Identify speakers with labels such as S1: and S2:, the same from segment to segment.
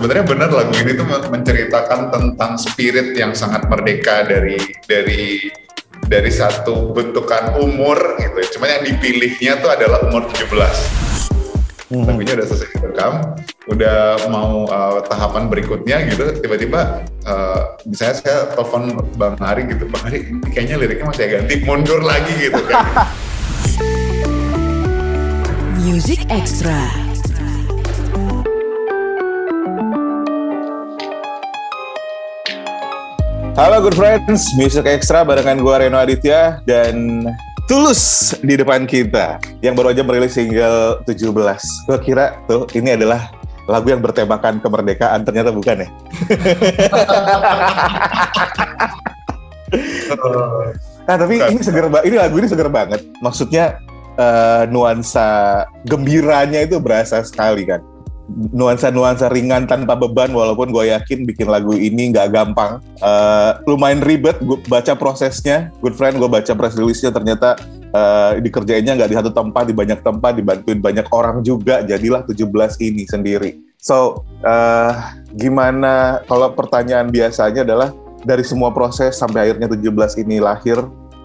S1: sebenarnya benar lagu ini tuh menceritakan tentang spirit yang sangat merdeka dari dari dari satu bentukan umur gitu. Cuma yang dipilihnya tuh adalah umur 17 hmm. lagunya udah selesai direkam udah mau uh, tahapan berikutnya gitu tiba-tiba uh, misalnya saya telepon bang Hari gitu bang Hari ini kayaknya liriknya masih ganti mundur lagi gitu kan Music Extra
S2: Halo good friends, Music Extra barengan gue Reno Aditya dan Tulus di depan kita yang baru aja merilis single 17. Gue kira tuh ini adalah lagu yang bertemakan kemerdekaan, ternyata bukan ya. nah tapi ini seger banget, ini lagu ini seger banget. Maksudnya uh, nuansa gembiranya itu berasa sekali kan nuansa-nuansa ringan tanpa beban walaupun gue yakin bikin lagu ini nggak gampang. Uh, lumayan ribet gue baca prosesnya. Good friend gue baca press release-nya ternyata uh, dikerjainnya nggak di satu tempat di banyak tempat dibantuin banyak orang juga. Jadilah 17 ini sendiri. So uh, gimana kalau pertanyaan biasanya adalah dari semua proses sampai akhirnya 17 ini lahir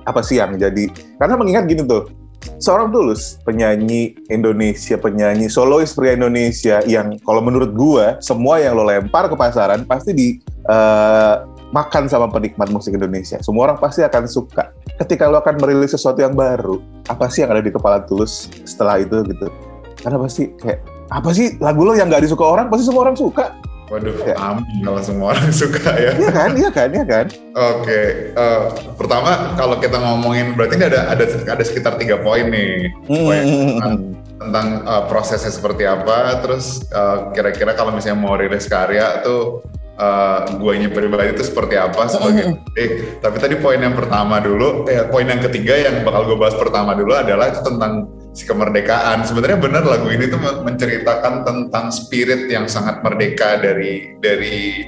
S2: apa sih yang jadi? Karena mengingat gini tuh seorang tulus penyanyi Indonesia penyanyi solois pria Indonesia yang kalau menurut gua semua yang lo lempar ke pasaran pasti di uh, makan sama penikmat musik Indonesia. Semua orang pasti akan suka. Ketika lo akan merilis sesuatu yang baru apa sih yang ada di kepala tulus setelah itu gitu? Karena pasti kayak apa sih lagu lo yang gak disuka orang pasti semua orang suka
S1: Waduh, ya. amin kalau semua orang suka ya.
S2: Iya kan, iya kan, iya kan.
S1: Oke, okay. uh, eh, pertama kalau kita ngomongin berarti ini ada ada ada sekitar tiga poin nih. Hmm. Poin tentang, tentang uh, prosesnya seperti apa, terus eh, kira-kira kalau misalnya mau rilis karya tuh uh, guanya pribadi itu seperti apa sebagai eh tapi tadi poin yang pertama dulu eh poin yang ketiga yang bakal gue bahas pertama dulu adalah itu tentang si kemerdekaan. Sebenarnya benar lagu ini tuh menceritakan tentang spirit yang sangat merdeka dari dari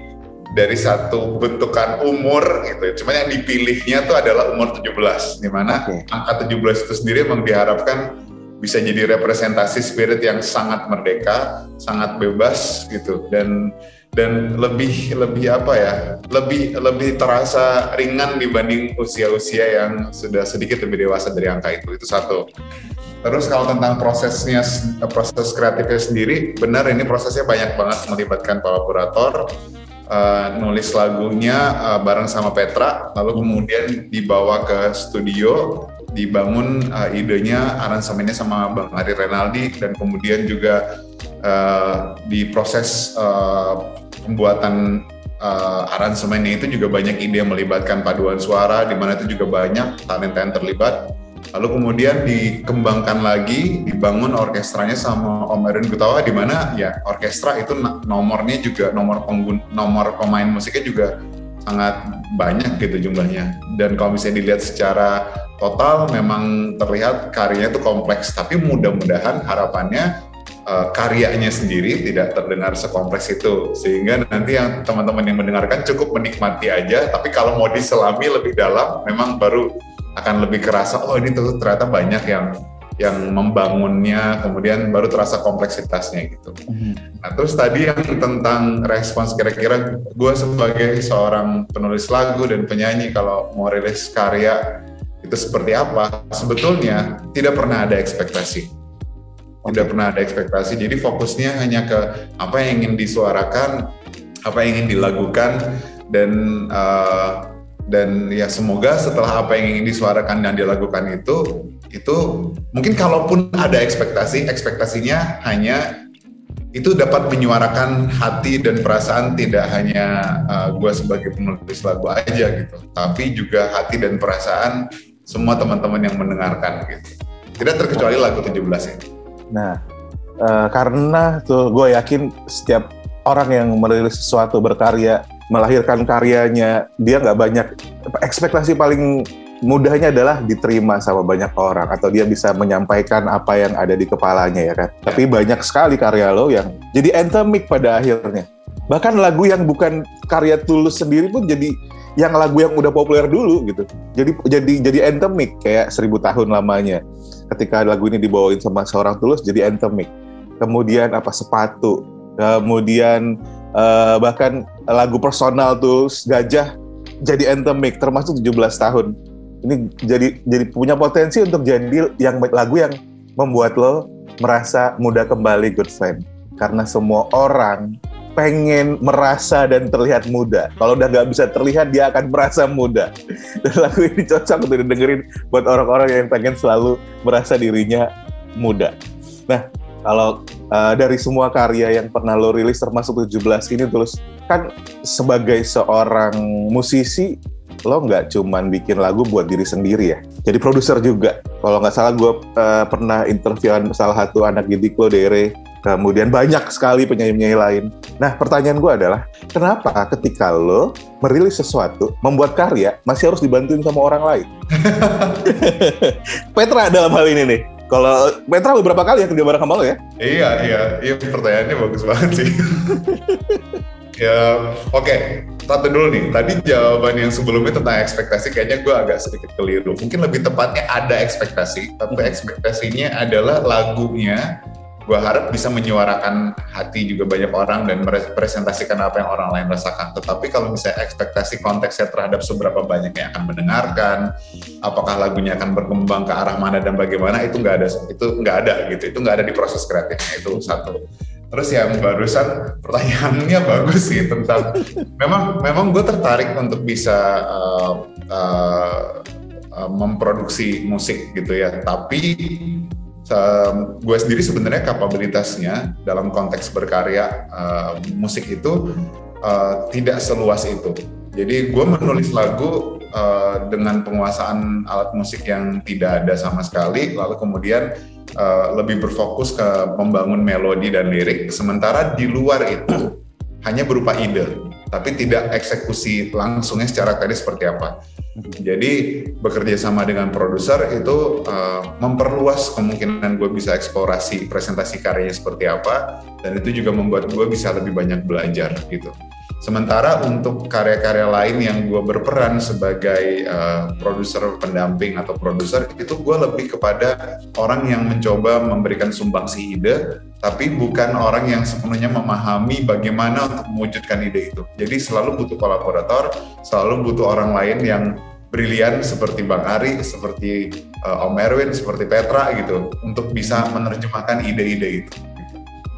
S1: dari satu bentukan umur gitu. Cuma yang dipilihnya tuh adalah umur 17 di mana okay. angka 17 itu sendiri memang diharapkan bisa jadi representasi spirit yang sangat merdeka, sangat bebas gitu dan dan lebih lebih apa ya lebih lebih terasa ringan dibanding usia-usia yang sudah sedikit lebih dewasa dari angka itu itu satu terus kalau tentang prosesnya proses kreatifnya sendiri benar ini prosesnya banyak banget melibatkan kolaborator uh, nulis lagunya uh, bareng sama Petra lalu kemudian dibawa ke studio dibangun uh, idenya aransemennya sama Bang Ari Renaldi dan kemudian juga uh, diproses uh, pembuatan uh, aransemennya itu juga banyak ide yang melibatkan paduan suara, di mana itu juga banyak talenta yang terlibat. Lalu kemudian dikembangkan lagi, dibangun orkestranya sama Om Erwin Gutawa, di mana ya orkestra itu nomornya juga nomor penggun, nomor pemain musiknya juga sangat banyak gitu jumlahnya. Dan kalau misalnya dilihat secara total, memang terlihat karyanya itu kompleks. Tapi mudah-mudahan harapannya uh, karyanya sendiri tidak terdengar sekompleks itu sehingga nanti yang teman-teman yang mendengarkan cukup menikmati aja tapi kalau mau diselami lebih dalam memang baru akan lebih kerasa oh ini tuh ternyata banyak yang yang membangunnya kemudian baru terasa kompleksitasnya gitu. Mm-hmm. Nah terus tadi yang tentang respons kira-kira gue sebagai seorang penulis lagu dan penyanyi kalau mau rilis karya itu seperti apa? Sebetulnya tidak pernah ada ekspektasi tidak pernah ada ekspektasi. Jadi fokusnya hanya ke apa yang ingin disuarakan, apa yang ingin dilakukan dan uh, dan ya semoga setelah apa yang ingin disuarakan dan dilakukan itu itu mungkin kalaupun ada ekspektasi ekspektasinya hanya itu dapat menyuarakan hati dan perasaan tidak hanya uh, gue sebagai penulis lagu aja gitu. Tapi juga hati dan perasaan semua teman-teman yang mendengarkan gitu. Tidak terkecuali lagu 17 ini.
S2: Nah, uh, karena tuh gue yakin setiap orang yang merilis sesuatu berkarya, melahirkan karyanya, dia nggak banyak ekspektasi paling mudahnya adalah diterima sama banyak orang atau dia bisa menyampaikan apa yang ada di kepalanya ya kan. Tapi banyak sekali karya lo yang jadi endemik pada akhirnya. Bahkan lagu yang bukan karya tulus sendiri pun jadi yang lagu yang udah populer dulu gitu. Jadi jadi jadi endemik kayak seribu tahun lamanya ketika lagu ini dibawain sama seorang tulus jadi endemic kemudian apa sepatu kemudian uh, bahkan lagu personal tuh gajah jadi endemik termasuk 17 tahun ini jadi jadi punya potensi untuk jadi yang lagu yang membuat lo merasa muda kembali good friend karena semua orang pengen merasa dan terlihat muda. Kalau udah nggak bisa terlihat, dia akan merasa muda. Dan lagu ini cocok untuk didengerin buat orang-orang yang pengen selalu merasa dirinya muda. Nah, kalau uh, dari semua karya yang pernah lo rilis termasuk 17 ini terus kan sebagai seorang musisi lo nggak cuman bikin lagu buat diri sendiri ya jadi produser juga kalau nggak salah gue uh, pernah interviewan salah satu anak didik lo Dere kemudian banyak sekali penyanyi-penyanyi lain. Nah, pertanyaan gue adalah, kenapa ketika lo merilis sesuatu, membuat karya, masih harus dibantuin sama orang lain? Petra dalam hal ini nih. Kalau Petra beberapa kali ya kerja bareng sama lo ya?
S1: Iya, iya. Iya, pertanyaannya bagus banget sih. ya, oke. Okay. Satu dulu nih, tadi jawaban yang sebelumnya tentang ekspektasi kayaknya gue agak sedikit keliru. Mungkin lebih tepatnya ada ekspektasi, tapi hmm. ekspektasinya adalah lagunya gue harap bisa menyuarakan hati juga banyak orang dan merepresentasikan apa yang orang lain rasakan. Tetapi kalau misalnya ekspektasi konteksnya terhadap seberapa banyak yang akan mendengarkan, apakah lagunya akan berkembang ke arah mana dan bagaimana itu nggak ada, itu nggak ada gitu, itu nggak ada di proses kreatifnya itu satu. Terus yang barusan pertanyaannya bagus sih tentang memang memang gue tertarik untuk bisa uh, uh, memproduksi musik gitu ya, tapi um, gue sendiri sebenarnya kapabilitasnya dalam konteks berkarya uh, musik itu uh, tidak seluas itu. Jadi gue menulis lagu uh, dengan penguasaan alat musik yang tidak ada sama sekali, lalu kemudian uh, lebih berfokus ke membangun melodi dan lirik. Sementara di luar itu hanya berupa ide, tapi tidak eksekusi langsungnya secara tadi seperti apa. Jadi bekerja sama dengan produser itu uh, memperluas kemungkinan gue bisa eksplorasi presentasi karyanya seperti apa dan itu juga membuat gue bisa lebih banyak belajar gitu. Sementara untuk karya-karya lain yang gue berperan sebagai uh, produser pendamping atau produser itu gue lebih kepada orang yang mencoba memberikan sumbangsi ide, tapi bukan orang yang sepenuhnya memahami bagaimana untuk mewujudkan ide itu. Jadi selalu butuh kolaborator, selalu butuh orang lain yang brilian seperti Bang Ari, seperti uh, Om Erwin, seperti Petra gitu, untuk bisa menerjemahkan ide-ide itu.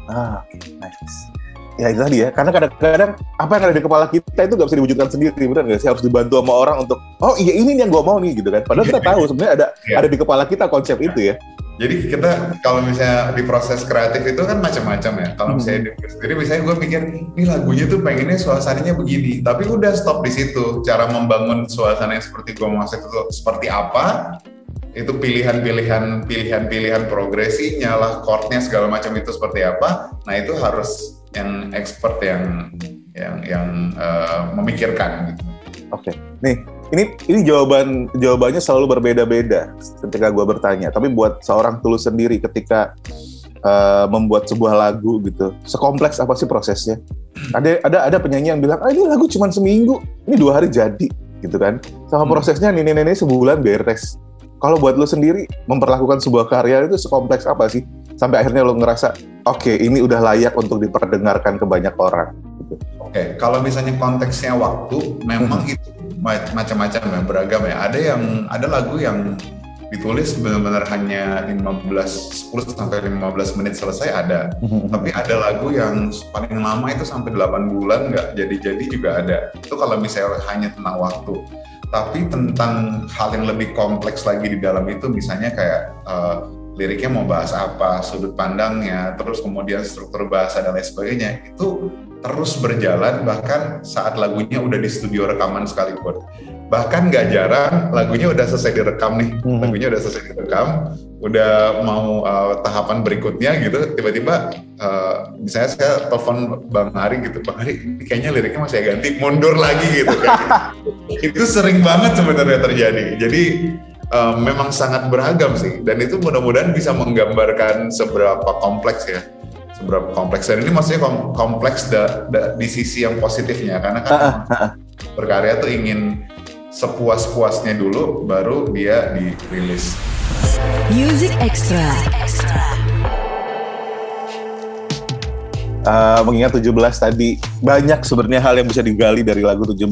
S2: Ah, oke, okay. nice ya itu tadi ya. Karena kadang-kadang apa yang ada di kepala kita itu nggak bisa diwujudkan sendiri benar nggak sih? Harus dibantu sama orang untuk oh iya ini yang gue mau nih gitu kan. Padahal kita tahu sebenarnya ada yeah. ada di kepala kita konsep itu ya.
S1: Jadi kita kalau misalnya di proses kreatif itu kan macam-macam ya. Kalau misalnya hmm. sendiri misalnya gue mikir ini lagunya tuh pengennya suasananya begini. Tapi udah stop di situ. Cara membangun suasana yang seperti gue maksud itu seperti apa itu pilihan-pilihan pilihan-pilihan progresinya lah chordnya segala macam itu seperti apa nah itu harus yang expert yang yang yang uh, memikirkan gitu.
S2: Oke, okay. nih ini ini jawaban jawabannya selalu berbeda-beda ketika gue bertanya. Tapi buat seorang tulus sendiri ketika uh, membuat sebuah lagu gitu, sekompleks apa sih prosesnya? Ada ada ada penyanyi yang bilang, ah ini lagu cuma seminggu, ini dua hari jadi, gitu kan? Sama hmm. prosesnya nenek-nenek sebulan beres. Kalau buat lo sendiri memperlakukan sebuah karya itu sekompleks apa sih? Sampai akhirnya lo ngerasa, oke okay, ini udah layak untuk diperdengarkan ke banyak orang. Gitu.
S1: Oke, okay. kalau misalnya konteksnya waktu, memang hmm. itu macam-macam ya, beragam ya. Ada yang ada lagu yang ditulis benar-benar hanya 15 10 sampai 15 menit selesai ada. Hmm. Tapi ada lagu yang paling lama itu sampai 8 bulan nggak jadi-jadi juga ada. Itu kalau misalnya hanya tentang waktu tapi tentang hal yang lebih kompleks lagi di dalam itu misalnya kayak uh, liriknya mau bahas apa, sudut pandangnya, terus kemudian struktur bahasa dan lain sebagainya itu terus berjalan bahkan saat lagunya udah di studio rekaman sekalipun. Bahkan nggak jarang lagunya udah selesai direkam nih. Hmm. lagunya udah selesai direkam udah mau uh, tahapan berikutnya gitu tiba-tiba uh, misalnya saya telepon bang Ari gitu bang Ari ini kayaknya liriknya masih ganti mundur lagi gitu kan. Itu sering banget sebenarnya terjadi. Jadi uh, memang sangat beragam sih. Dan itu mudah-mudahan bisa menggambarkan seberapa kompleks ya. Seberapa kompleks. Dan ini maksudnya kompleks da, da, di sisi yang positifnya. Karena kan berkarya tuh ingin sepuas-puasnya dulu baru dia dirilis. Music Extra.
S2: uh, mengingat 17 tadi banyak sebenarnya hal yang bisa digali dari lagu 17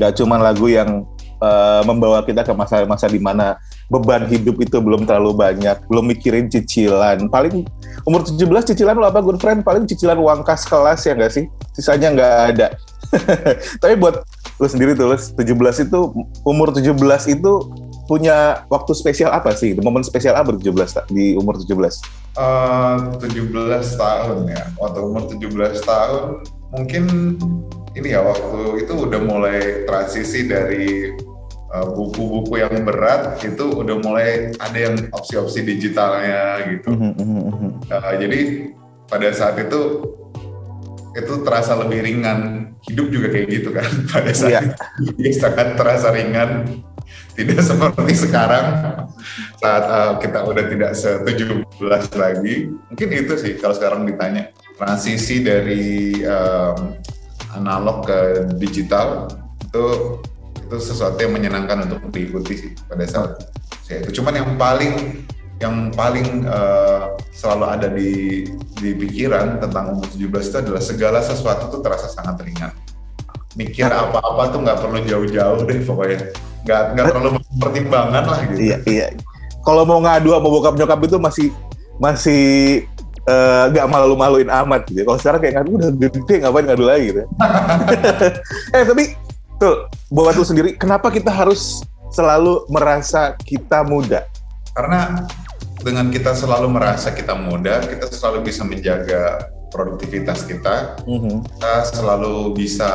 S2: gak cuma lagu yang uh, membawa kita ke masa-masa di mana beban hidup itu belum terlalu banyak belum mikirin cicilan paling umur 17 cicilan lo apa good friend paling cicilan uang kas kelas ya nggak sih sisanya nggak ada tapi buat lu sendiri tuh lu 17 itu umur 17 itu punya waktu spesial apa sih? Momen spesial apa 17 di umur 17?
S1: Uh, 17 tahun ya. Waktu umur 17 tahun mungkin ini ya waktu itu udah mulai transisi dari buku-buku uh, yang berat itu udah mulai ada yang opsi-opsi digitalnya gitu. uh, jadi pada saat itu itu terasa lebih ringan. Hidup juga kayak gitu kan. Pada saat yeah. itu sangat terasa ringan tidak seperti sekarang saat uh, kita udah tidak se-17 lagi. Mungkin itu sih kalau sekarang ditanya transisi dari um, analog ke digital itu itu sesuatu yang menyenangkan untuk diikuti sih pada saat saya itu. Cuman yang paling yang paling uh, selalu ada di di pikiran tentang umur 17 itu adalah segala sesuatu tuh terasa sangat ringan. Mikir apa-apa tuh nggak perlu jauh-jauh deh pokoknya nggak nggak terlalu pertimbangan lah gitu.
S2: Iya iya. Kalau mau ngadu sama bokap nyokap itu masih masih uh, nggak malu-maluin amat gitu. Kalau sekarang kayak ngadu udah gede ngapain ngadu lagi gitu. eh tapi tuh buat tuh sendiri kenapa kita harus selalu merasa kita muda?
S1: Karena dengan kita selalu merasa kita muda, kita selalu bisa menjaga produktivitas kita, mm -hmm. kita selalu bisa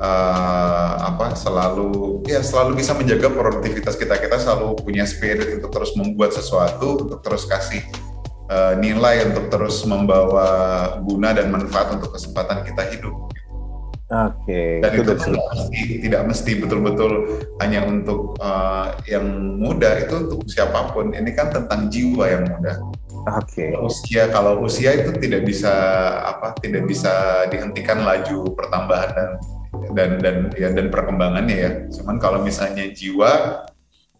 S1: uh, apa selalu ya selalu bisa menjaga produktivitas kita kita selalu punya spirit untuk terus membuat sesuatu untuk terus kasih uh, nilai untuk terus membawa guna dan manfaat untuk kesempatan kita hidup.
S2: Oke. Okay.
S1: Dan itu, itu tidak mesti tidak mesti betul-betul hanya untuk uh, yang muda itu untuk siapa pun. Ini kan tentang jiwa yang muda.
S2: Oke. Okay.
S1: Usia kalau usia itu tidak bisa apa tidak bisa dihentikan laju pertambahan dan dan dan ya dan perkembangannya ya. Cuman kalau misalnya jiwa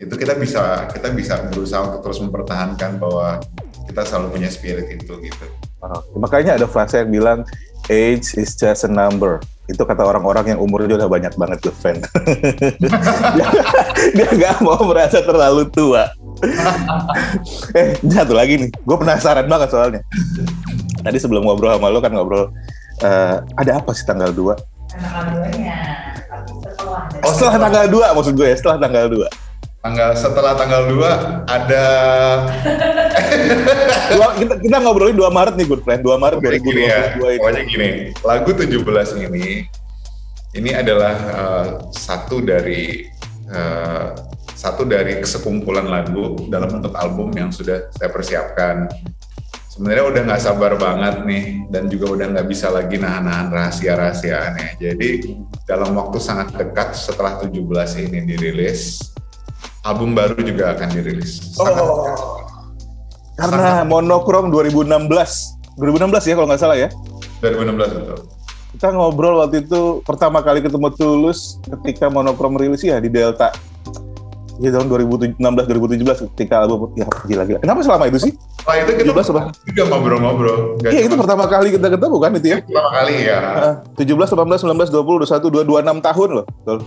S1: itu kita bisa kita bisa berusaha untuk terus mempertahankan bahwa kita selalu punya spirit itu gitu.
S2: Oh, makanya ada frase yang bilang age is just a number. Itu kata orang-orang yang umurnya udah banyak banget tuh friend. dia nggak mau merasa terlalu tua. eh, satu lagi nih. Gue penasaran banget soalnya. Tadi sebelum ngobrol sama lo kan ngobrol, uh, ada apa sih tanggal 2? Oh setelah tanggal 2 maksud gue ya, setelah tanggal 2
S1: tanggal setelah tanggal 2 ada
S2: dua, kita, kita ngobrolin 2 Maret nih good friend 2 Maret
S1: 2022 ya. ini. Pokoknya gini, lagu 17 ini ini adalah uh, satu dari uh, satu dari sekumpulan lagu dalam bentuk album yang sudah saya persiapkan sebenarnya udah nggak sabar banget nih dan juga udah nggak bisa lagi nahan-nahan rahasia-rahasiaannya. Jadi dalam waktu sangat dekat setelah 17 ini dirilis, album baru juga akan dirilis. Sangat oh.
S2: Dekat. Karena sangat Monokrom 2016, 2016 ya kalau nggak salah ya?
S1: 2016 betul.
S2: Kita ngobrol waktu itu pertama kali ketemu Tulus ketika Monokrom rilis ya di Delta di tahun 2016 2017 ketika album ya gila gila. Kenapa selama itu sih?
S1: Setelah itu kita juga ngobrol-ngobrol.
S2: Iya itu pertama kali kita ketemu kan itu ya?
S1: Pertama kali ya.
S2: Uh, 17, 18, 19, 20, 21, 22, 6 tahun loh. Betul.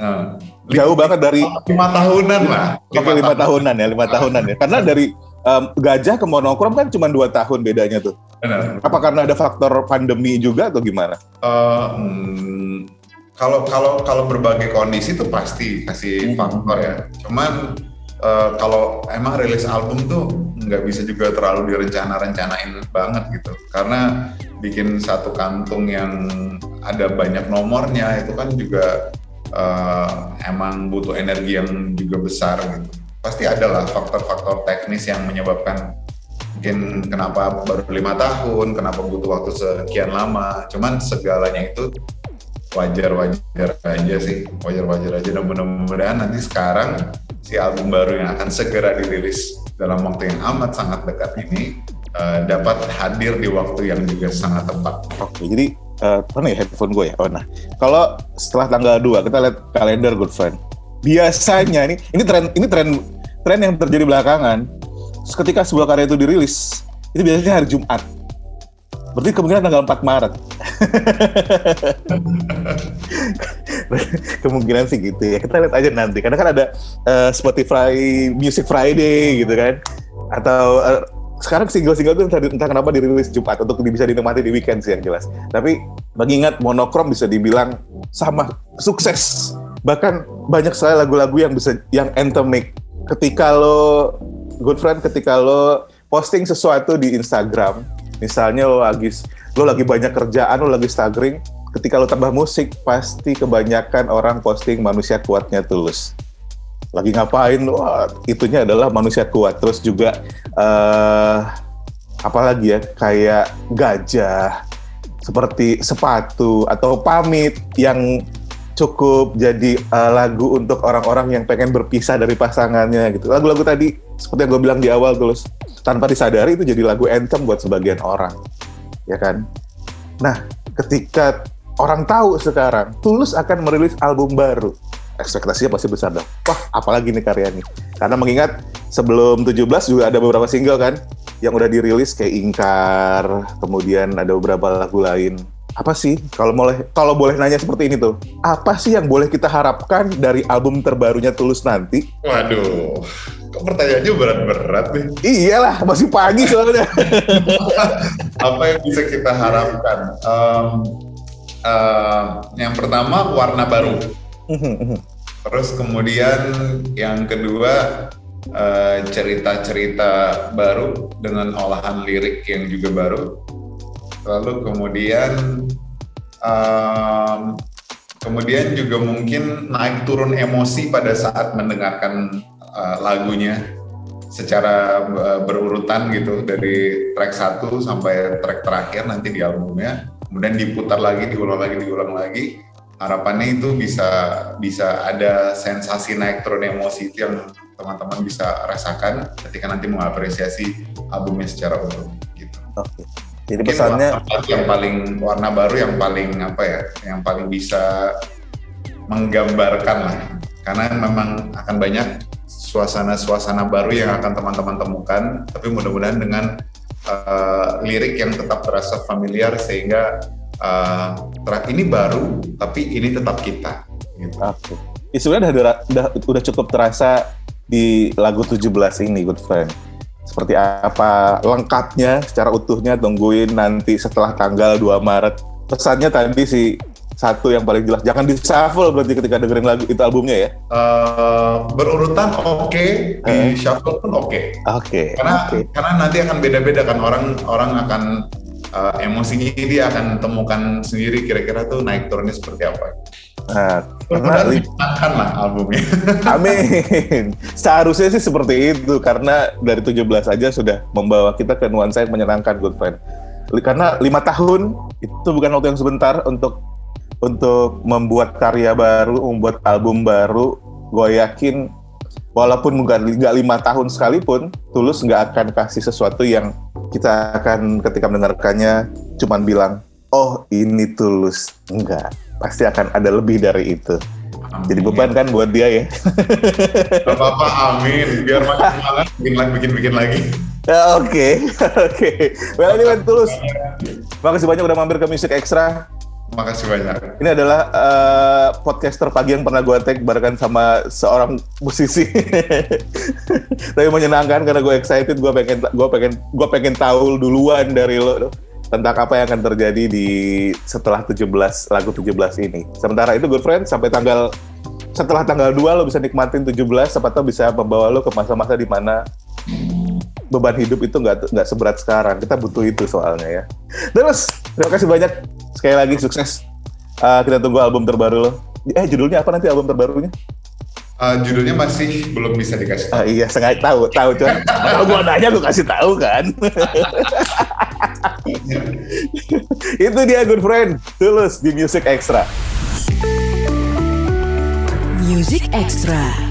S2: Uh, Jauh banget dari
S1: lima tahunan lah.
S2: Oke lima tahunan ya, lima tahunan ya. Karena dari um, gajah ke monokrom kan cuma dua tahun bedanya tuh. Benar. Apa karena ada faktor pandemi juga atau gimana? Uh,
S1: hmm, kalau kalau kalau berbagai kondisi itu pasti kasih hmm. faktor ya. Cuman uh, kalau emang rilis album tuh nggak bisa juga terlalu direncana-rencanain banget gitu. Karena bikin satu kantung yang ada banyak nomornya itu kan juga uh, emang butuh energi yang juga besar gitu. Pasti ada lah faktor-faktor teknis yang menyebabkan mungkin kenapa baru lima tahun, kenapa butuh waktu sekian lama. Cuman segalanya itu wajar-wajar aja sih wajar-wajar aja dan mudah-mudahan nanti sekarang si album baru yang akan segera dirilis dalam waktu yang amat sangat dekat ini uh, dapat hadir di waktu yang juga sangat tepat.
S2: Oke, jadi uh, mana ya handphone gue ya? Oh nah, kalau setelah tanggal 2 kita lihat kalender good friend. Biasanya ini ini tren ini tren tren yang terjadi belakangan. Ketika sebuah karya itu dirilis, itu biasanya hari Jumat. Berarti kemungkinan tanggal 4 Maret. kemungkinan sih gitu ya. Kita lihat aja nanti. Karena kan ada uh, Spotify Music Friday gitu kan. Atau uh, sekarang single-single itu entah, entah kenapa dirilis Jumat untuk bisa dinikmati di weekend sih yang jelas. Tapi mengingat monokrom bisa dibilang sama sukses. Bahkan banyak sekali lagu-lagu yang bisa yang anthemic. Ketika lo good friend ketika lo posting sesuatu di Instagram, misalnya lo lagi lo lagi banyak kerjaan, lo lagi staggering, ketika lo tambah musik pasti kebanyakan orang posting manusia kuatnya tulus. Lagi ngapain wah itunya adalah manusia kuat. Terus juga uh, apalagi ya? Kayak gajah seperti sepatu atau pamit yang cukup jadi uh, lagu untuk orang-orang yang pengen berpisah dari pasangannya gitu lagu-lagu tadi seperti yang gue bilang di awal tulus tanpa disadari itu jadi lagu anthem buat sebagian orang ya kan nah ketika orang tahu sekarang Tulus akan merilis album baru ekspektasinya pasti besar dong. Wah, apalagi nih karya ini. Karena mengingat sebelum 17 juga ada beberapa single kan yang udah dirilis kayak Ingkar, kemudian ada beberapa lagu lain. Apa sih kalau boleh kalau boleh nanya seperti ini tuh? Apa sih yang boleh kita harapkan dari album terbarunya Tulus nanti?
S1: Waduh, kok pertanyaannya berat-berat nih?
S2: Iyalah, masih pagi soalnya.
S1: apa yang bisa kita harapkan? Um, uh, yang pertama warna baru. Terus kemudian yang kedua cerita eh, cerita-cerita baru dengan olahan lirik yang juga baru. Lalu kemudian um, kemudian juga mungkin naik turun emosi pada saat mendengarkan uh, lagunya secara uh, berurutan gitu dari track 1 sampai track terakhir nanti di albumnya kemudian diputar lagi diulang lagi diulang lagi harapannya itu bisa bisa ada sensasi naik turun emosi itu yang teman-teman bisa rasakan ketika nanti mengapresiasi albumnya secara utuh gitu.
S2: Oke. Jadi Mungkin pesannya
S1: warna yang paling warna baru yang paling apa ya, yang paling bisa menggambarkan lah. Karena memang akan banyak suasana-suasana baru yang akan teman-teman temukan, tapi mudah-mudahan dengan uh, lirik yang tetap terasa familiar sehingga uh, ini baru tapi ini tetap kita.
S2: Gitu. Oke. Okay. Ya, sebenarnya udah, udah, udah cukup terasa di lagu 17 ini, Good Friend. Seperti apa lengkapnya secara utuhnya tungguin nanti setelah tanggal 2 Maret. Pesannya tadi si satu yang paling jelas jangan di shuffle berarti ketika dengerin lagu itu albumnya ya
S1: uh, berurutan oke okay, di shuffle pun oke okay.
S2: oke okay.
S1: karena
S2: okay.
S1: karena nanti akan beda-beda kan orang orang akan uh, emosinya dia akan temukan sendiri kira-kira tuh naik turunnya seperti apa. Nah, karena lah albumnya.
S2: Amin. Seharusnya sih seperti itu karena dari 17 aja sudah membawa kita ke nuansa yang menyenangkan, good friend. Karena lima tahun itu bukan waktu yang sebentar untuk untuk membuat karya baru, membuat album baru. Gue yakin walaupun nggak lima tahun sekalipun, Tulus nggak akan kasih sesuatu yang kita akan ketika mendengarkannya cuman bilang, oh ini tulus. Enggak, pasti akan ada lebih dari itu. Amin. Jadi beban kan buat dia ya.
S1: Gak apa-apa, amin. Biar makin semangat, bikin lagi, bikin bikin lagi.
S2: Ya, oke, oke. Well, ini kan tulus. Makasih banyak udah mampir ke Music Extra.
S1: Makasih banyak.
S2: Ini adalah uh, podcaster pagi yang pernah gue tag barengan sama seorang musisi. Tapi menyenangkan karena gue excited, gue pengen gue pengen gue pengen tahu duluan dari lo tentang apa yang akan terjadi di setelah 17 lagu 17 ini. Sementara itu good friend sampai tanggal setelah tanggal 2 lo bisa nikmatin 17 siapa tahu bisa membawa lo ke masa-masa di mana beban hidup itu nggak nggak seberat sekarang. Kita butuh itu soalnya ya. Terus terima kasih banyak sekali lagi sukses. Uh, kita tunggu album terbaru lo. Eh judulnya apa nanti album terbarunya?
S1: Uh, judulnya masih belum bisa dikasih tahu.
S2: Uh, iya, sengaja tahu, tahu cuman kalau gua nanya gua kasih tahu kan. Itu dia good friend, tulus di Music Extra.
S3: Music Extra.